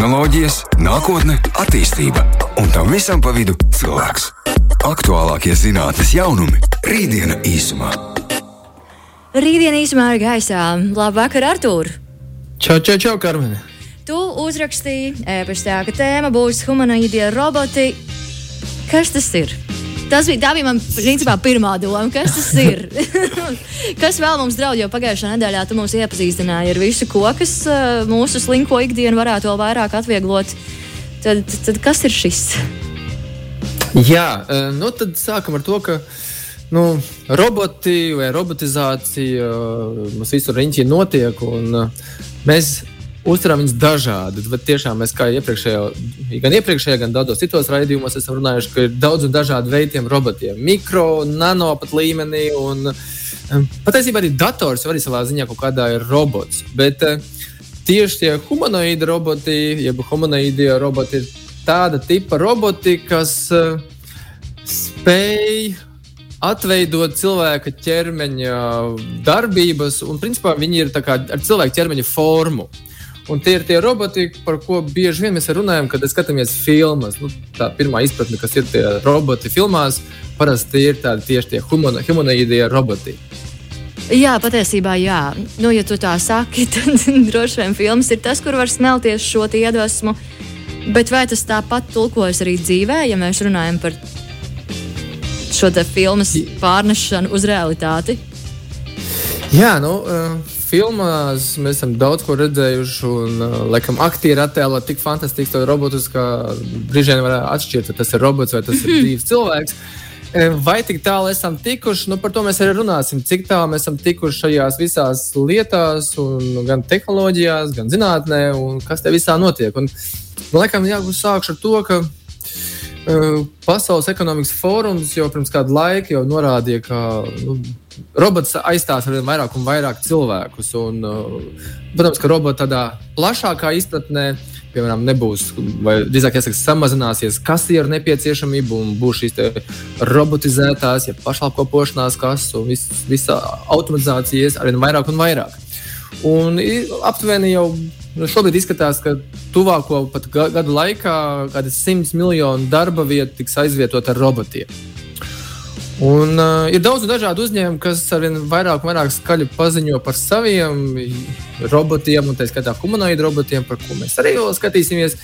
tehnoloģijas, nākotne, attīstība un tam visam pa vidu cilvēks. Aktuālākie zinātnīs jaunumi - rītdiena īsumā. Rītdiena īsumā ir gaisā. Labvakar, Artur! Čau, čau, čau, Karmen! Tu uzrakstīji e-pastā, ka tēma būs humanoīdie roboti. Kas tas ir? Tas bija, tā bija man principā, pirmā doma, kas tas ir. kas vēl mums draudz, jo pagājušā nedēļā tu mums iepazīstināji ar visu, ko kas uh, mūsu slinko ikdienu varētu vēl vairāk atvieglot. Tad, tad kas ir šis? Jā, nu tad sākam ar to, ka nu, roboti vai robotizācija mums visur riņķī notiek. Un, mēs uztveram viņus dažādi. Bet tiešām mēs kā iepriekšējā, gan iepriekšējā, gan daudzos citos raidījumos esam runājuši, ka ir daudz un dažādi veidiem robotiem. Mikro, nano pat līmenī. Un, um, patiesībā arī dators arī savā ziņā kaut kādā ir robots. Bet uh, tieši tie humanoīdi roboti, jeb humanoīdi roboti, ir tāda tipa roboti, kas uh, spēj atveidot cilvēka ķermeņa darbības, un principā viņi ir ar cilvēka ķermeņa formu. Un tie ir tie roboti, par ko bieži vien mēs runājam, kad skatāmies filmas. Nu, tā pirmā izpratne, kas ir tie roboti filmās, parasti ir tādi tieši tie humanoīdie roboti. Jā, patiesībā, jā. Nu, ja tu tā saki, tad droši vien filmas ir tas, kur var smelties šo iedvesmu. Bet vai tas tāpat tulkojas arī dzīvē, ja mēs runājam par šo filmas pārnešanu uz realitāti? Jā, nu, uh, filmās mēs esam daudz ko redzējuši, un, uh, laikam, aktieri attēlo tik fantastiskus robotus, ka brīžiem var atšķirt, vai tas ir robots vai tas ir dzīves cilvēks. Vai tik tālu esam tikuši, nu, par to mēs arī runāsim. Cik tālu mēs esam tikuši šajās visās lietās, gan tehnoloģijās, gan zinātnē, un kas te visā notiek. Un, man liekas, jāsākšu ar to, ka uh, Pasaules ekonomikas fórums jau pirms kāda laika norādīja, ka nu, robots aizstās ar vien vairāk un vairāk cilvēkus. Un, uh, protams, ka roboti tādā plašākā izpratnē, piemēram, nebūs, vai drīzāk jāsaka, samazināsies kasieru nepieciešamība un būs šīs robotizētās, ja pašapkalpošanās kases un vis, visa automatizācija ies ar vien vairāk un vairāk. Un aptuveni jau nu, šobrīd izskatās, ka tuvāko gadu laikā kādas simts miljonu darba vietu tiks aizvietot ar robotiem. Un, uh, ir daudz dažādu uzņēmumu, kas arvien vairāk un vairāk skaļi paziņo par saviem robotiem, un tā skaitā humanoidu robotiem, par ko mēs arī vēl skatīsimies.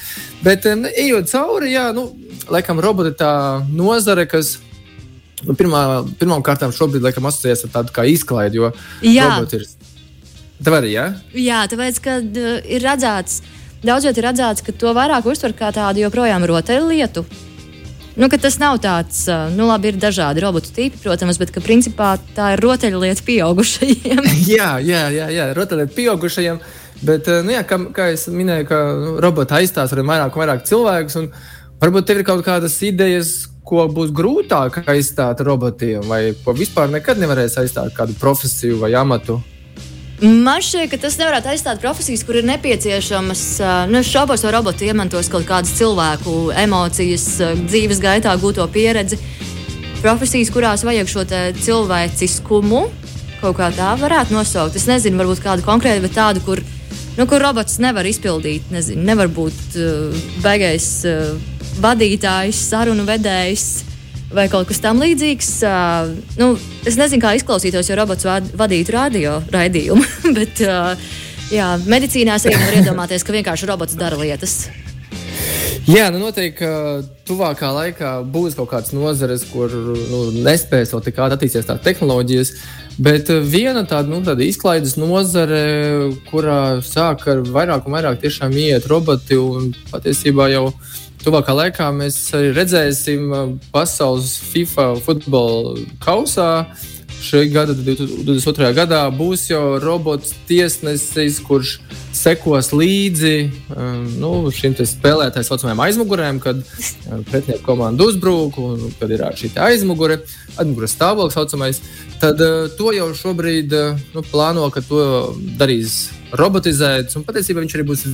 Bet, um, ejot cauri, jā, nu, laikam, roboti ir tā nozare, kas nu, pirmā, pirmām kārtām šobrīd laikam asociējas ar tādu kā izklaidi, jo roboti ir. Tev arī, jā? Jā, tāpēc, ka uh, ir redzēts, daudzot ir redzēts, ka to vairāk uztver kā tādu joprojām rotaļlietu. Nu, tas nav tāds, nu, labi, ir dažādi robotu tipi, protams, bet principā tā ir rotaļlieta pieaugušajiem. jā, jā, jā, jā rotaļlieta pieaugušajiem. Bet, nu, jā, kā, kā jau minēju, ka nu, roboti aizstās ar vairāk un vairāk cilvēkus. Varbūt tev ir kaut kādas idejas, ko būs grūtāk aizstāt robotiem, vai ko vispār nekad nevarēs aizstāt kādu profesiju vai amatu. Man šķiet, ka tas nevarētu aizstāt profesijas, kur ir nepieciešamas. Nu, es šaubos, vai roboti iemantos kaut kādas cilvēku emocijas, dzīves gaitā gūto pieredzi. Profesijas, kurās vajag šo cilvēciskumu, kaut kā tā varētu nosaukt. Es nezinu, varbūt kādu konkrētu, bet tādu, kur, nu, kur robots nevar izpildīt. Nezinu, nevar būt uh, beigais uh, vadītājs, sarunu vedējs vai kaut kas tamlīdzīgs. Uh, nu, es nezinu, kā izklausītos, ja robots vadītu radio raidījumu, bet uh, jā, medicīnā arī var iedomāties, ka vienkārši robots dara lietas. Jā, nu noteikti, ka tuvākā laikā būs kaut kādas nozares, kur nu, nespēs vēl tik ātri attīstīties tās tehnoloģijas. Bet viena tāda, nu, tāda izklaides nozare, kurā sāk ar vairāk un vairāk tiešām iet roboti un patiesībā jau tuvākā laikā mēs arī redzēsim uh, pasaules FIFA futbola kausā. Šī gada 2022. gadā būs jau robots tiesnesis, kurš sekos līdzi um, nu, šim spēlētājiem, tā saucamajam aizmugurēm, kad um, pretinieku komanda uzbrūk un kad ir šī aizmugure, aizmugures stāvoklis saucamais. Tad uh, to jau šobrīd uh, nu, plāno, ka to darīs robotizēts, un patiesībā viņš arī būs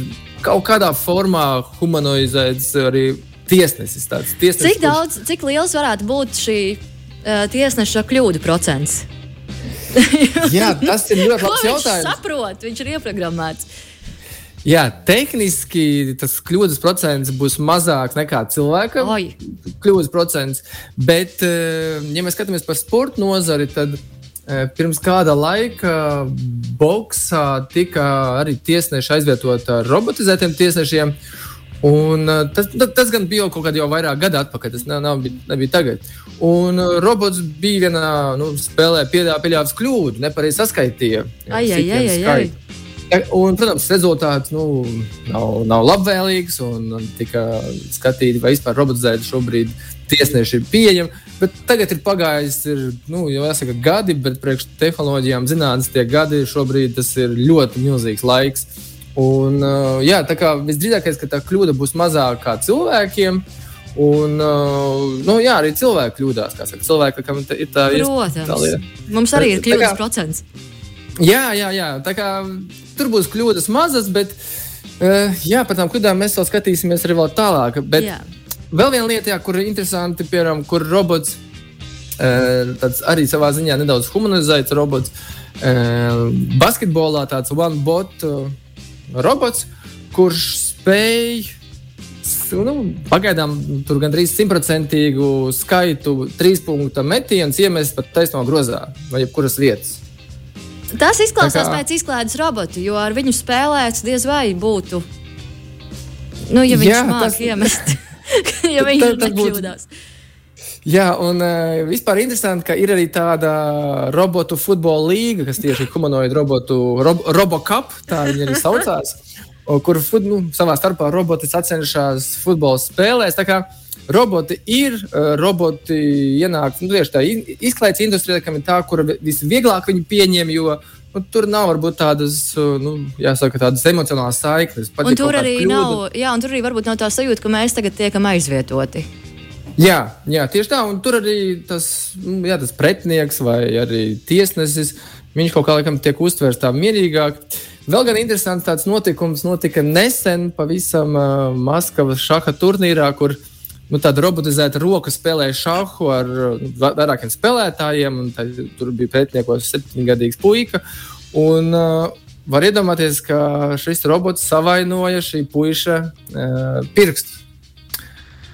kaut kādā formā humanoizēts arī tiesnesis. tiesnesis cik daudz, kurš... cik liels varētu būt šī uh, tiesneša kļūdu procents? Jā, tas ir ļoti labs jautājums. Viņš saprot, viņš ir ieprogrammēts. Jā, tehniski tas kļūdas procents būs mazāks nekā cilvēka Oi. kļūdas procents. Bet, eh, ja mēs skatāmies par sporta nozari, tad pirms kāda laika boxā tika arī tiesneši aizvietot ar robotizētiem tiesnešiem. Un, uh, tas, tas, gan bija kaut kādā jau vairāk gadu atpakaļ, tas nav, nav, nebija tagad. Un robots bija vienā nu, spēlē, pieļāvis kļūdu, nepareizi saskaitīja. Ai, ai, ai, ai, ai. Un, protams, rezultāts nu, nav, nav labvēlīgs. Tika skatīts, vai vispār robotizēta šobrīd tiesneši ir pieejami. Bet tagad ir pagājis, ir, nu, jau jāsaka, gadi, bet priekš tehnoloģijām zinātnīs tie gadi šobrīd tas ir ļoti milzīgs laiks. Un, uh, jā, tā kā visdrīzākais, ka tā kļūda būs mazākā cilvēkiem. Un, uh, nu, jā, arī cilvēki kļūdās. Saka, cilvēki, kam ir tā Protams, tā lieta. mums arī ir kļūdas kā, procents. Jā, jā, jā. Tā kā tur būs kļūdas mazas, bet uh, jā, par tām kļūdām mēs vēl skatīsimies arī vēl tālāk. Bet jā. vēl viena lieta, jā, kur ir interesanti, piemēram, kur robots uh, arī savā ziņā nedaudz humanizēts robots. Uh, basketbolā tāds one bot. Uh, robots, kurš spēj nu, pagaidām tur gandrīz simtprocentīgu skaitu trīs punktu metienus iemest pat taisno grozā vai jebkuras vietas. Tas izklausās kā... pēc izklaides robota, jo ar viņu spēlēt diez vai būtu. Nu, ja viņš mākslinieks tas... iemest, ja viņš tā, nekļūdās. Būtu... Jā, un uh, vispār interesanti, ka ir arī tāda robotu futbola līga, kas tieši ir humanoidu robotu, rob, RoboCup, tā viņi arī saucās, kur nu, savā starpā roboti sacenšas futbola spēlēs. Roboti ir, uh, roboti ienāk, nu, tieši tā izklaides industrijā, kam ir tā, kur visvieglāk viņi pieņem, jo nu, tur nav varbūt tādas, nu, jāsaka, tādas emocionālas saiknes. Un tur arī kļūda. nav, jā, un tur arī varbūt nav tā sajūta, ka mēs tagad tiekam aizvietoti. Jā, jā, tieši tā. Un tur arī tas, nu, jā, tas pretinieks vai arī tiesnesis, viņš kaut kā laikam tiek uztverts tā mierīgāk. Vēl gan interesants tāds notikums notika nesen pavisam uh, Maskavas šaha turnīrā, kur nu, tāda robotizēta roka spēlēja šāhu ar uh, vairākiem spēlētājiem. Tur bija pretiniekos septiņgadīgs puika. Un, uh, var iedomāties, ka šis robots savainoja šī puika uh, pirkstu.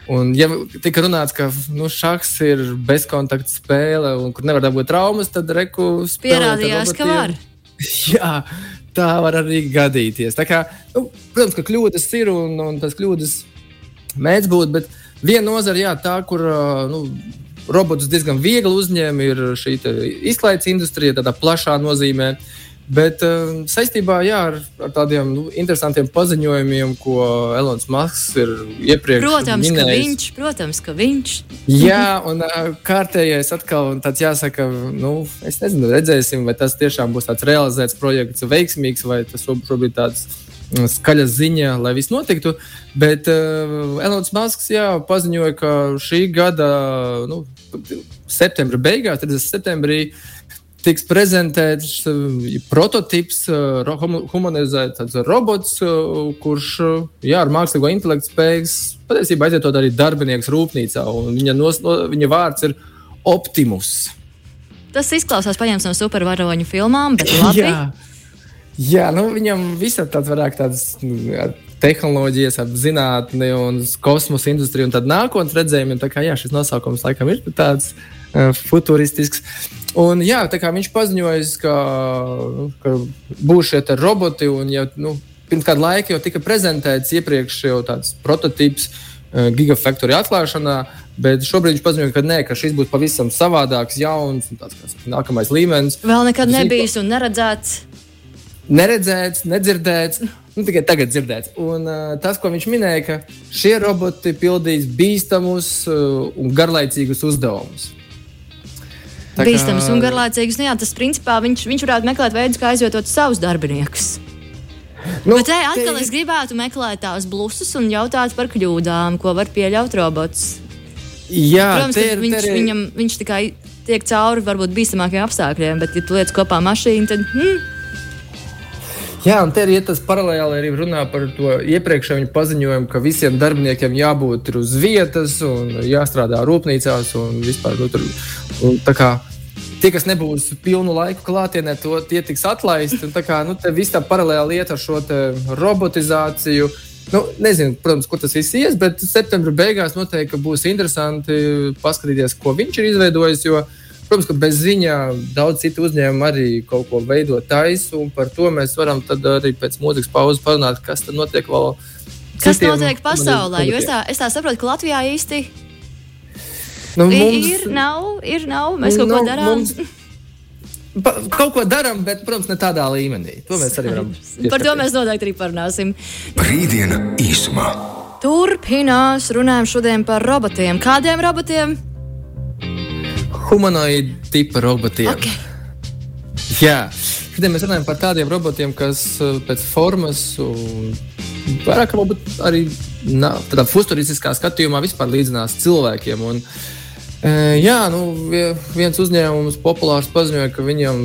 Un, ja tika runāts, ka nu, šachs ir bezkontakta spēle un kur nevar dabūt traumas, tad reku pierādījās, ka var. Jā, tā var arī gadīties. Tā kā, nu, protams, ka kļūdas ir un, un tas kļūdas mēdz būt, bet viena nozara, jā, tā, kur nu, robotus diezgan viegli uzņēma, ir šī izklaides industrija, tādā plašā nozīmē. Bet uh, saistībā jā, ar, ar tādiem nu, interesantiem paziņojumiem, ko Elonas Masks ir iepriekš protams, minējis. Ka viņš, protams, ka viņš. jā, un uh, kārtējais atkal tāds jāsaka, nu, es nezinu, redzēsim, vai tas tiešām būs tāds realizēts projekts, veiksmīgs, vai tas šobrīd tāds mm, skaļa ziņa, lai viss notiktu. Bet uh, Elonas Masks jā, paziņoja, ka šī gada nu, septembra beigās, 30. septembrī, tiks prezentēts uh, prototyps, uh, humanizēts robots, uh, kurš jā, ar mākslīgo intelektu spējas patiesībā aizvietot arī darbinieks rūpnīcā. Viņa, nos, no, viņa vārds ir Optimus. Tas izklausās paņemts no supervaroņu filmām, bet labi. jā, jā nu, viņam visam tāds vairāk tāds. Nu, tehnoloģijas, ap zinātni un kosmosa industriju un tādu nākotnes redzējumu. Tā kā jā, šis nosaukums laikam ir tāds uh, futuristisks. Un, jā, viņš paziņoja, ka, nu, ka būs šie roboti. Un, ja, nu, pirms kāda laika jau tika prezentēts iepriekš jau tāds prototyps uh, Gigafactory atklāšanā, bet šobrīd viņš paziņoja, ka, nē, ka šis būs pavisam savādāks, jauns un tāds kā nākamais līmenis. Vēl nekad nebijis un neredzēts. Neredzēts, nedzirdēts, nu, tikai tagad dzirdēts. Un, uh, tas, ko viņš minēja, ka šie roboti pildīs bīstamus uh, un garlaicīgus uzdevumus. Tā kā... Bīstams un garlaicīgs. Nu, jā, tas principā viņš, viņš varētu meklēt veidus, kā aizvietot savus darbiniekus. Nu, Bet te atkal te... es gribētu meklēt tās blusus un jautāt par kļūdām, ko var pieļaut robots. Jā, Protams, ir, viņš, ir... Viņam, viņš tikai tiek cauri varbūt bīstamākiem apstākļiem, bet, ja tu liec kopā mašīnu, tad. Hmm, Jā, un te ir ja tas paralēli arī runā par to iepriekšējo paziņojumu, ka visiem darbiniekiem jābūt uz vietas un jāstrādā rūpnīcās un vispār. Nu, tur, un, kā, tie, kas nebūs pilnu laiku klātienē, to tie tiks atlaisti. Tā kā nu, viss tā paralēla lieta ar šo robotizāciju. Nu, nezinu, protams, kur tas viss ies, bet septembra beigās noteikti būs interesanti paskatīties, ko viņš ir izveidojis. Jo, protams, ka bez viņa daudz citu uzņēmumu arī kaut ko veido taisu, un par to mēs varam arī pēc mūzikas pauzes parunāt, kas tad notiek vēl. Kas citiem, notiek pasaulē? Jo es tā, es tā saprotu, ka Latvijā īsti nu, mums, ir, nav, ir, nav. Mēs kaut nu, ko darām. Mums, Pa, kaut ko darām, bet, protams, ne tādā līmenī. To mēs arī varam. Par to mēs noteikti arī parunāsim. Rītdiena īsumā. Turpinās runājam šodien par robotiem. Kādiem robotiem? Humanoidu tipa robotiem. Okay. Jā, šodien mēs runājam par tādiem robotiem, kas uh, pēc formas un vairāk arī tādā futuristiskā skatījumā vispār līdzinās cilvēkiem. Un, uh, Jā, nu, viens uzņēmums populārs paziņoja, ka viņam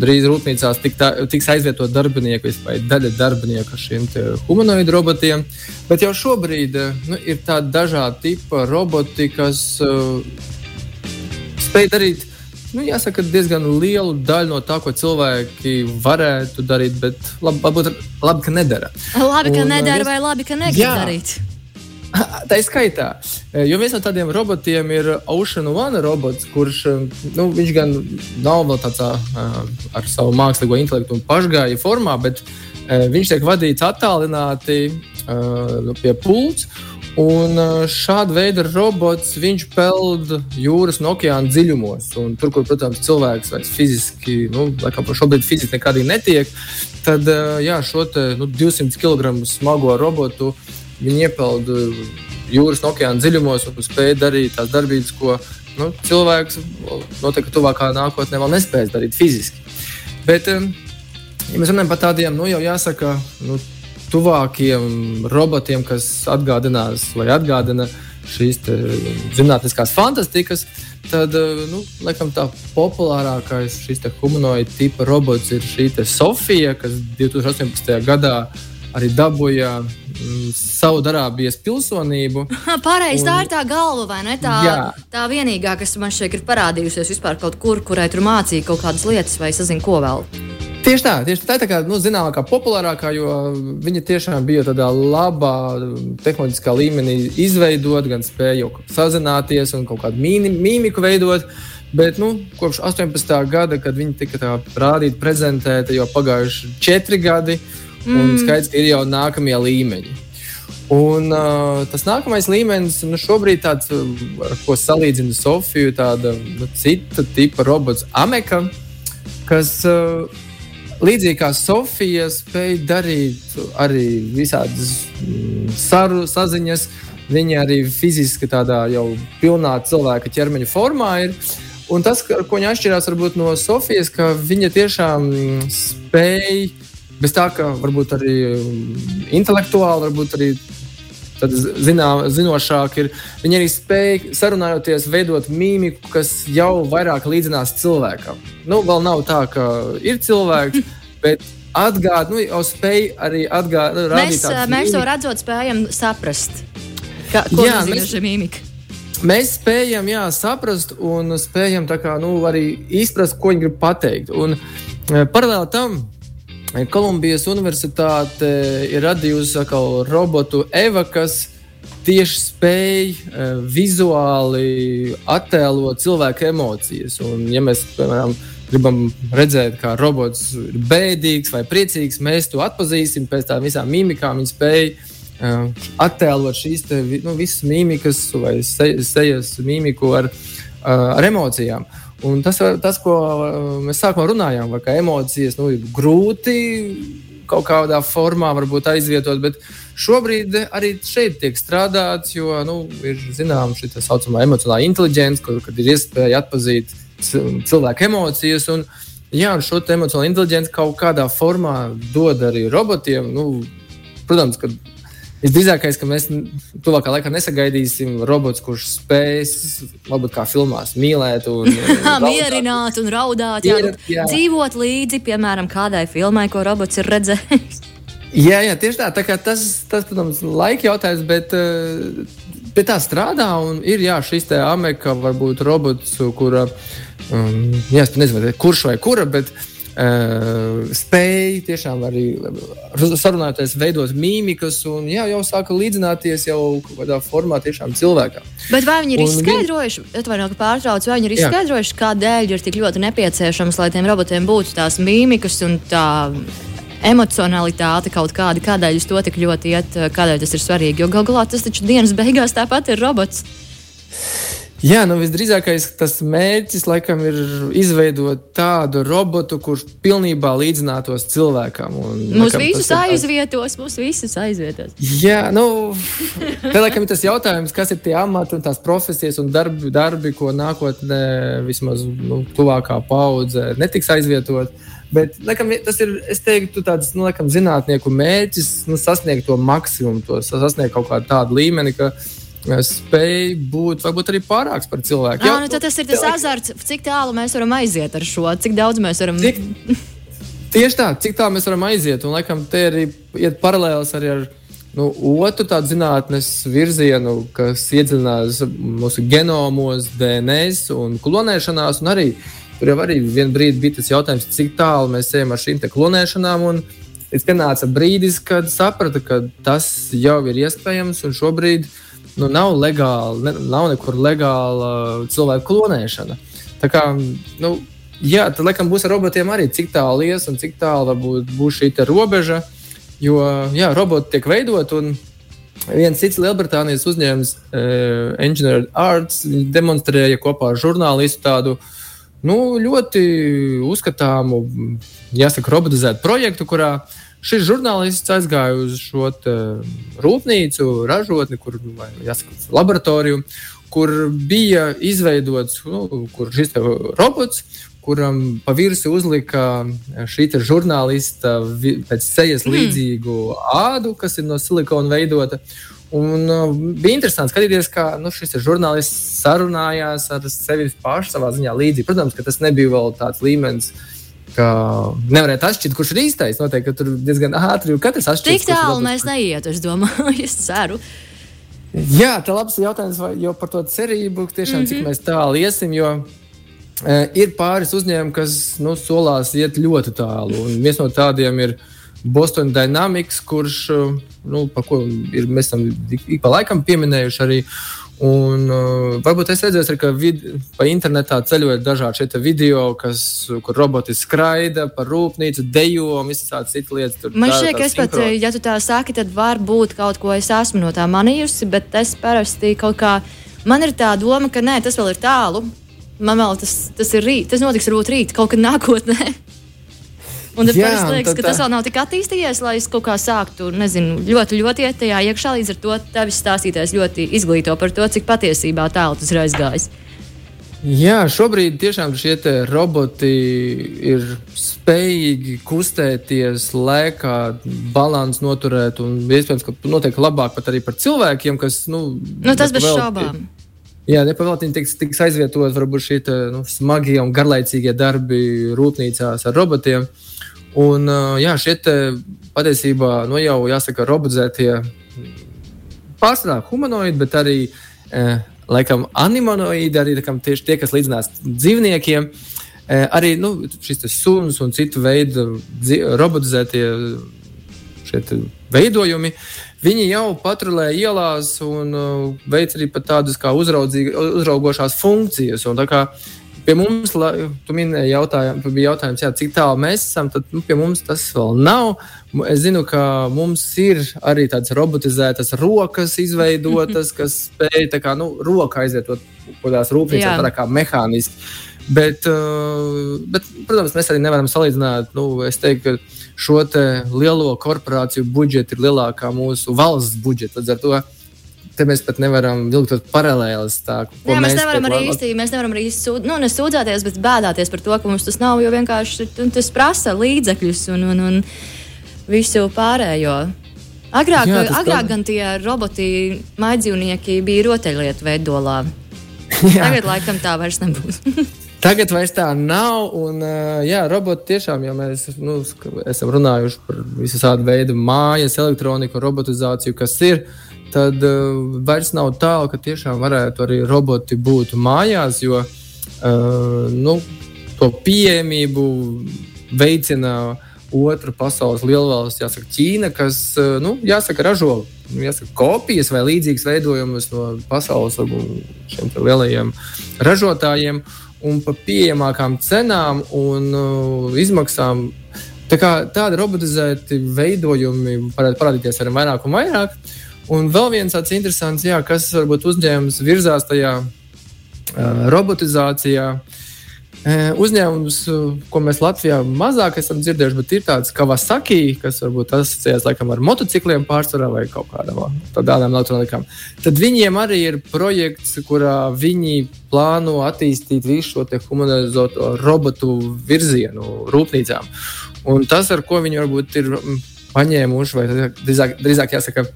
drīz rūpnīcās tā, tiks aizvietot darbinieku, vai daļa darbinieku ar šiem humanoidu robotiem. Bet jau šobrīd nu, ir tādi dažādi tipi roboti, kas uh, spēj darīt. Nu, jāsaka, diezgan lielu daļu no tā, ko cilvēki varētu darīt, bet labi, varbūt labi ka nedara. Labi, ka Un, nedara, vai labi, ka negrib darīt. Tā ir skaitā. Jo viens no tādiem robotiem ir Ocean One robots, kurš nu, gan nav vēl tāds ar savu mākslīgo intelektu un pašgāju formā, bet viņš tiek vadīts attālināti nu, pie pults. Un šāda veida robots viņš peld jūras un okeāna dziļumos. Un tur, kur, protams, cilvēks vairs fiziski, nu, laikam, šobrīd fiziski nekādīgi netiek, tad jā, šo te, nu, 200 kg smago robotu Viņi iepeld jūras un okeāna dziļumos un spēj darīt tās darbības, ko nu, cilvēks noteikti tuvākā nākotnē vēl nespēs darīt fiziski. Bet, ja mēs runājam par tādiem, nu, jau jāsaka, nu, tuvākiem robotiem, kas atgādinās vai atgādina šīs zinātniskās fantastikas, tad, nu, laikam, tā populārākais šīs humanoida tipa robots ir šī Sofija, kas 2018. gadā arī dabūja mm, Saudārābijas pilsonību. Pareizi, tā ir tā galva, vai ne? Tā, jā. tā vienīgā, kas man šeit ir parādījusies vispār kaut kur, kurai tur mācīja kaut kādas lietas, vai es nezinu, ko vēl. Tieši tā, tieši tā tā kā, nu, zināmākā, populārākā, jo viņa tiešām bija tādā labā tehnoloģiskā līmenī izveidot, gan spēja sazināties un kaut kādu mīmiku veidot. Bet nu, kopš 18. gada, kad viņi tika rādīti, prezentēti, jau pagājuši četri gadi, Mm. Un skaidrs, ka ir jau nākamie līmeņi. Un, uh, tas nākamais līmenis, nu, šobrīd tāds, ar ko salīdzina Sofiju, tāda nu, cita tipa robots Ameka, kas uh, līdzīgi kā Sofija spēj darīt arī visādas mm, saru, saziņas. Viņa arī fiziski tādā jau pilnā cilvēka ķermeņa formā ir. Un tas, ar ko viņa atšķirās no Sofijas, ka viņa tiešām spēj bez tā, ka varbūt arī um, intelektuāli, varbūt arī zinā, zinošāk ir. Viņi arī spēj sarunājoties, veidot mīmiku, kas jau vairāk līdzinās cilvēkam. Nu, vēl nav tā, ka ir cilvēks, bet atgādāt, nu, jau spēj arī atgādāt. Mēs, mēs to redzot, spējam saprast, ka, ko jā, šī mīmika. Mēs spējam jā, saprast un spējam kā, nu, arī izprast, ko viņi grib pateikt. Un, eh, paralēli tam Kolumbijas Universitāte ir radījusi robotu Eva, kas tieši spēj uh, vizuāli attēlot cilvēku emocijas. Un, ja mēs, piemēram, gribam redzēt, kā robots ir bēdīgs vai priecīgs, mēs to atpazīsim pēc tām visām mimikām. Viņa spēj uh, attēlot šīs te, nu, visas mimikas vai se, sejas mimiku ar, uh, ar emocijām. Un tas, tas, ko uh, mēs sākumā runājām, ka emocijas nu, ir grūti kaut kādā formā aizvietot, bet šobrīd arī šeit tiek strādāts, jo nu, ir zināms šī tā saucamā emocionālā inteligence, kur ir iespēja atpazīt cilvēku emocijas. Un, jā, un šo emocionālo inteligenci kaut kādā formā dod arī robotiem. Nu, protams, ka Visdrīzākais, ka mēs tuvākā laikā nesagaidīsim robotu, kurš spēs, varbūt kā filmās, mīlēt, un, mierināt un raudāt, jā, Ierat, jā. dzīvot līdzi, piemēram, kādai filmai, ko robots ir redzējis. Jā, jā, tieši tā. tā tas, tas, protams, ir laika jautājums, bet uh, pie tā strādā. Ir jā, šis te Amerikā varbūt robots, kura, um, jā, nezinu, kurš vai kura, bet Uh, spēja tiešām arī sarunāties, veidot mīmikas, un jā, jau sāka līdzināties jau kādā formā tiešām cilvēkam. Bet vai viņi ir un izskaidrojuši, atvainojiet, ka pārtraucu, vai viņi ir izskaidrojuši, kādēļ ir tik ļoti nepieciešams, lai tiem robotiem būtu tās mīmikas un tā emocionalitāte kaut kāda, kādēļ uz to tik ļoti iet, kādēļ tas ir svarīgi. Jo galu galā tas taču dienas beigās tāpat ir robots. Jā, nu visdrīzākais tas mērķis laikam ir izveidot tādu robotu, kurš pilnībā līdzinātos cilvēkam. Un, mūs laikam, visus aizvietos, mūs visus aizvietos. Jā, nu, te laikam ir tas jautājums, kas ir tie amati un tās profesijas un darbi, darbi ko nākotnē vismaz nu, tuvākā paudze netiks aizvietot. Bet laikam, tas ir teiktu, tāds nu, laikam, zinātnieku mērķis nu, sasniegt to maksimumu, to sasniegt kaut kādu tādu līmeni. Ka, spēj būt varbūt arī pārāks par cilvēku. Jā, nu, tas ir tas azarts, cik tālu mēs varam aiziet ar šo, cik daudz mēs varam. Cik, tieši tā, cik tālu mēs varam aiziet, un laikam te arī iet paralēls arī ar nu, otru tādu zinātnes virzienu, kas iedziļinās mūsu genomos, DNS un klonēšanās. Un arī, tur jau arī vienā brīdī bija tas jautājums, cik tālu mēs ejam ar šīm klonēšanām. Un, Līdz pienāca brīdis, kad saprata, ka tas jau ir iespējams, un šobrīd uh, nu, nav legāli, ne, nav nekur legāla cilvēku klonēšana. Tā kā, nu, jā, tad laikam būs ar robotiem arī, cik tālu ies un cik tālu varbūt būs šī robeža. Jo, jā, roboti tiek veidot un viens cits Lielbritānijas uzņēmums, uh, Engineered Arts, demonstrēja kopā ar žurnālistu tādu nu, ļoti uzskatāmu, jāsaka, robotizētu projektu, kurā uh, Šis žurnālists aizgāja uz šo rūpnīcu, ražotni, kur jāsaka, laboratoriju, kur bija izveidots nu, kur šis robots, kuram pa virsmu uzlika šī žurnālista pēc sejas mm. līdzīgu ādu, kas ir no silikona veidota. Un, uh, bija interesanti skatīties, kā nu, šis žurnālists sarunājās ar sevi pašu savā ziņā līdzīgi. Protams, ka tas nebija vēl tāds līmenis, nevarētu atšķirt, kurš ir īstais. Noteikti, ka tur diezgan ātri ir katrs atšķirīgs. Tik tālu mēs neietu, es domāju, es ceru. Jā, tā labs jautājums, vai, par to cerību tiešām mm -hmm. cik mhm. mēs tālu iesim. Jo, e, ir pāris uzņēmumi, kas nu, solās iet ļoti tālu. Un viens no tādiem ir Boston Dynamics, kurš, e, nu, ko ir, mēs esam ik pa laikam pieminējuši arī. Un, uh, varbūt es redzēju, ka vid, pa internetā ceļojot dažādi video, kas, kur roboti skraida pa rūpnīcu, dejo un visas tādas citas lietas. Man šķiet, ka es pat, ja tu tā saki, tad varbūt kaut ko es esmu no tā manījusi, bet es parasti kaut kā, man ir tā doma, ka nē, tas vēl ir tālu. Man vēl tas, tas ir rīt, tas notiks rīt, kaut kad nākotnē. Un tad man liekas, ka tas vēl nav tik attīstījies, lai es kaut kā sāktu, nezinu, ļoti, ļoti iet tajā iekšā. Līdz ar to tevis stāstītājs ļoti izglīto par to, cik patiesībā tālu tas ir aizgājis. Jā, šobrīd tiešām šie roboti ir spējīgi kustēties, lēkā, balansu noturēt. Un iespējams, ka notiek labāk pat arī par cilvēkiem, kas. Nu, nu tas bez šaubām. Jā, nepavēltīgi tiks, tiks aizvietot varbūt šie nu, smagie un garlaicīgie darbi rūpnīcās ar robotiem. Uh, Un, jā, šie patiesībā nu, jau jāsaka, robotizētie pārsvarā humanoidi, bet arī laikam animonoīdi, arī kam, tieši tie, kas līdzinās dzīvniekiem. Arī nu, šis suns un citu veidu robotizētie veidojumi. Viņi jau patrulē ielās un uh, veic arī tādas kā uzraugošās funkcijas. Un, tā kā Pie mums, tu minēji, jautājumu, bija jautājums, jā, cik tālu mēs esam. Tad nu, pie mums tas vēl nav. Es zinu, ka mums ir arī tādas robotizētas rokas, izveidotas, kas spēj tā kā nu, roka aiziet kaut kādās rūpnīcās, tā kā mehāniski. Bet, uh, bet, protams, mēs arī nevaram salīdzināt. Nu, es teiktu, ka šo te lielo korporāciju budžetu ir lielākā mūsu valsts budžeta. Līdz ar to te mēs pat nevaram vilkt paralēlus. Tā, Jā, mēs, mēs nevaram arī īsti, mēs nevaram arī sūd, nu, nesūdzēties, bet bēdāties par to, ka mums tas nav, jo vienkārši tas prasa līdzekļus un, un, un visu pārējo. Agrāk, Jā, agrāk gan tie roboti, maidzīvnieki bija rotaļlietu veidolā. Jā. Tagad laikam tā vairs nebūs. Tagad vairs tā nav. Un, jā, roboti tiešām, ja mēs nu, esam runājuši par visu tādu veidu mājas, elektroniku, robotizāciju, kas ir, tad uh, vairs nav tālu, ka tiešām varētu arī roboti būt mājās, jo uh, nu, to pieejamību veicina otra pasaules lielvalsts, jāsaka, Ķīna, kas uh, nu, jāsaka, ražo jāsaka, kopijas vai līdzīgas veidojumus no pasaules šiem lielajiem ražotājiem un par pieejamākām cenām un uh, izmaksām. Tā kā tādi robotizēti veidojumi varētu parādīties ar vairāk un vairāk. Un vēl viens tāds interesants, jā, kas varbūt uzņēmums virzās tajā uh, robotizācijā. Uh, uzņēmums, ko mēs Latvijā mazāk esam dzirdējuši, bet ir tāds Kawasaki, kas varbūt asociējas laikam ar motocikliem pārsvarā vai kaut kādām tādām elektronikām. Tad viņiem arī ir projekts, kurā viņi plāno attīstīt visu šo humanizēto robotu virzienu rūpnīcām. Un tas, ar ko viņi varbūt ir paņēmuši, vai drīzāk, drīzāk jāsaka,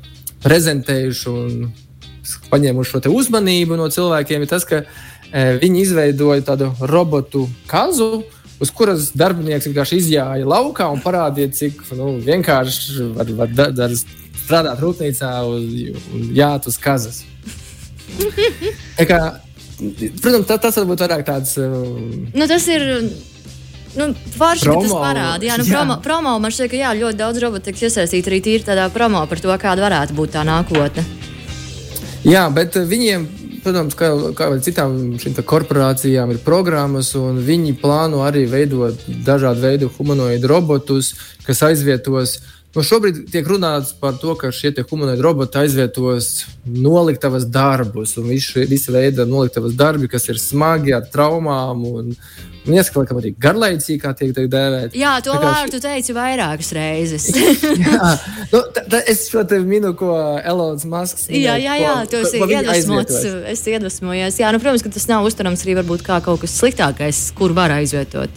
prezentējuši un paņēmuši šo uzmanību no cilvēkiem, ir tas, ka e, viņi izveidoja tādu robotu kazu. Uz kuras darbinieks vienkārši izjāja laukā un parādīja, cik nu, vienkārši var, var da, da, strādāt rūpnīcā un, un jāt uz kazas. kā, protams, tā, tas varbūt vairāk tāds. Um, nu, tas ir Nu, Forši, ka tas parāda. Jā, nu, jā. Promo, promo man šķiet, ka jā, ļoti daudz robotu tiks iesaistīti arī tīri tādā promo par to, kāda varētu būt tā nākotne. Jā, bet eh, viņiem, protams, kā, kā arī citām šīm korporācijām, ir programmas, un viņi plāno arī veidot dažādu veidu humanoidu robotus, kas aizvietos. Nu, šobrīd tiek runāts par to, ka šie humanoidi roboti aizvietos noliktavas darbus, un visi, visi veidi noliktavas darbi, kas ir smagi ar traumām un, Un ieskatām arī garlaicīgi, kā tiek dēvēta. Jā, to vārdu tu teici vairākas reizes. jā, nu, es šo te minu, ko Elonas Masks. Jā, jā, jā, tu esi iedvesmots. Es iedvesmojos. Jā, nu, protams, ka tas nav uztverams arī varbūt kā kaut kas sliktākais, kur var aizvietot.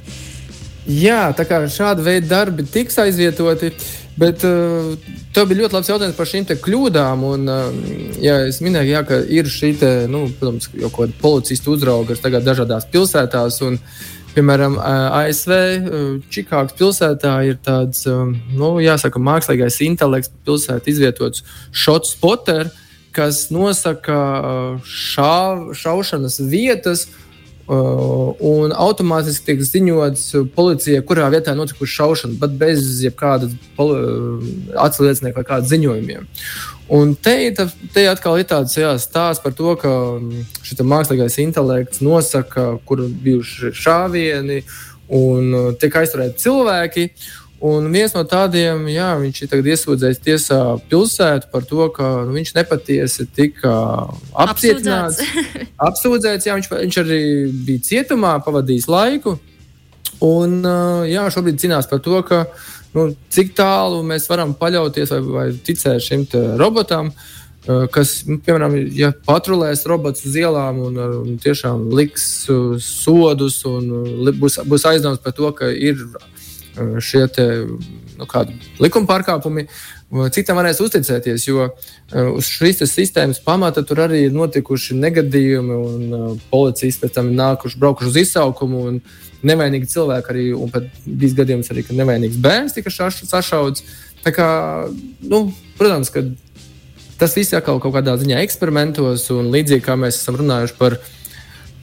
Jā, tā kā šāda veida darbi tiks aizvietoti. Bet uh, tev bija ļoti labs jautājums par šīm kļūdām. Un, uh, jā, es minēju, jā, ka ir šī, te, nu, protams, jau kāda policista uzrauga, tagad dažādās pilsētās. Un, Piemēram, ASV Čikāgas pilsētā ir tāds, nu, jāsaka, mākslīgais intelekts pilsētā izvietots šots spotter, kas nosaka šā, šaušanas vietas. Uh, un automātiski tiek ziņots policijai, kurā vietā notikusi šaušana, bet bez jebkāda atsliecinieka vai kāda ziņojumiem. Un te, te atkal ir tāds jā, stāsts par to, ka mm, šis mākslīgais intelekts nosaka, kur bijuši šāvieni un uh, tiek aizturēti cilvēki. Un viens no tādiem, jā, viņš ir iesūdzējis tiesā pilsētu par to, ka nu, viņš nepatiesi tika apcietināts. Apsūdzēts, apsūdzēts jā, viņš, viņš arī bija cietumā, pavadījis laiku. Un jā, šobrīd cīnās par to, ka nu, cik tālu mēs varam paļauties vai, vai ticēt šim robotam. Kas, nu, piemēram, ja patrulēs robots uz ielām un, un tiešām liks sodus un būs, būs aizdoms par to, ka ir šie te, nu, likuma pārkāpumi, cik tam varēs uzticēties. Jo uz šīs sistēmas pamata tur arī ir notikuši negadījumi, un policijas pēc tam ir nākuši, braukuši uz izsaukumu. Nevainīgi cilvēki arī, un pat bijis gadījums arī, ka nevainīgs bērns tika sašauts. Tā kā, nu, protams, ka tas viss ir kaut kādā ziņā eksperimentos, un līdzīgi kā mēs esam runājuši par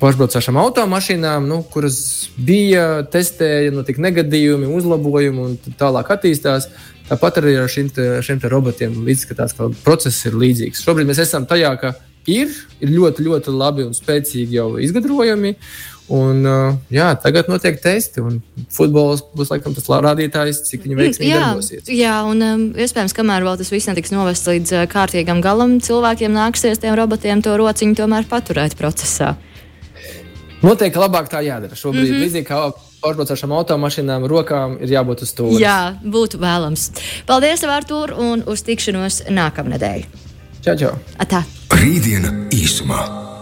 pašbraucošām automašīnām, nu, kuras bija, testēja, notika negadījumi, uzlabojumi un tālāk attīstās. Tāpat arī ar šiem, te, šiem te robotiem izskatās, ka process ir līdzīgs. Šobrīd mēs esam tajā, ka ir, ir ļoti, ļoti labi un spēcīgi jau izgudrojumi. Un, jā, tagad notiek testi, un futbols būs laikam tas rādītājs, cik viņi veiksmīgi darbosies. Jā, un um, iespējams, kamēr vēl tas viss netiks novests līdz kārtīgam galam, cilvēkiem nāksies tiem robotiem to rociņu tomēr paturēt procesā. Noteikti labāk tā jādara. Šobrīd, mm -hmm. līdzīgi kā pārbraucošām automašīnām, rokām ir jābūt uz to. Jā, būtu vēlams. Paldies, Artur, un uz tikšanos nākamnedēļ. Čau, čau! Atā. Rītdiena īsumā.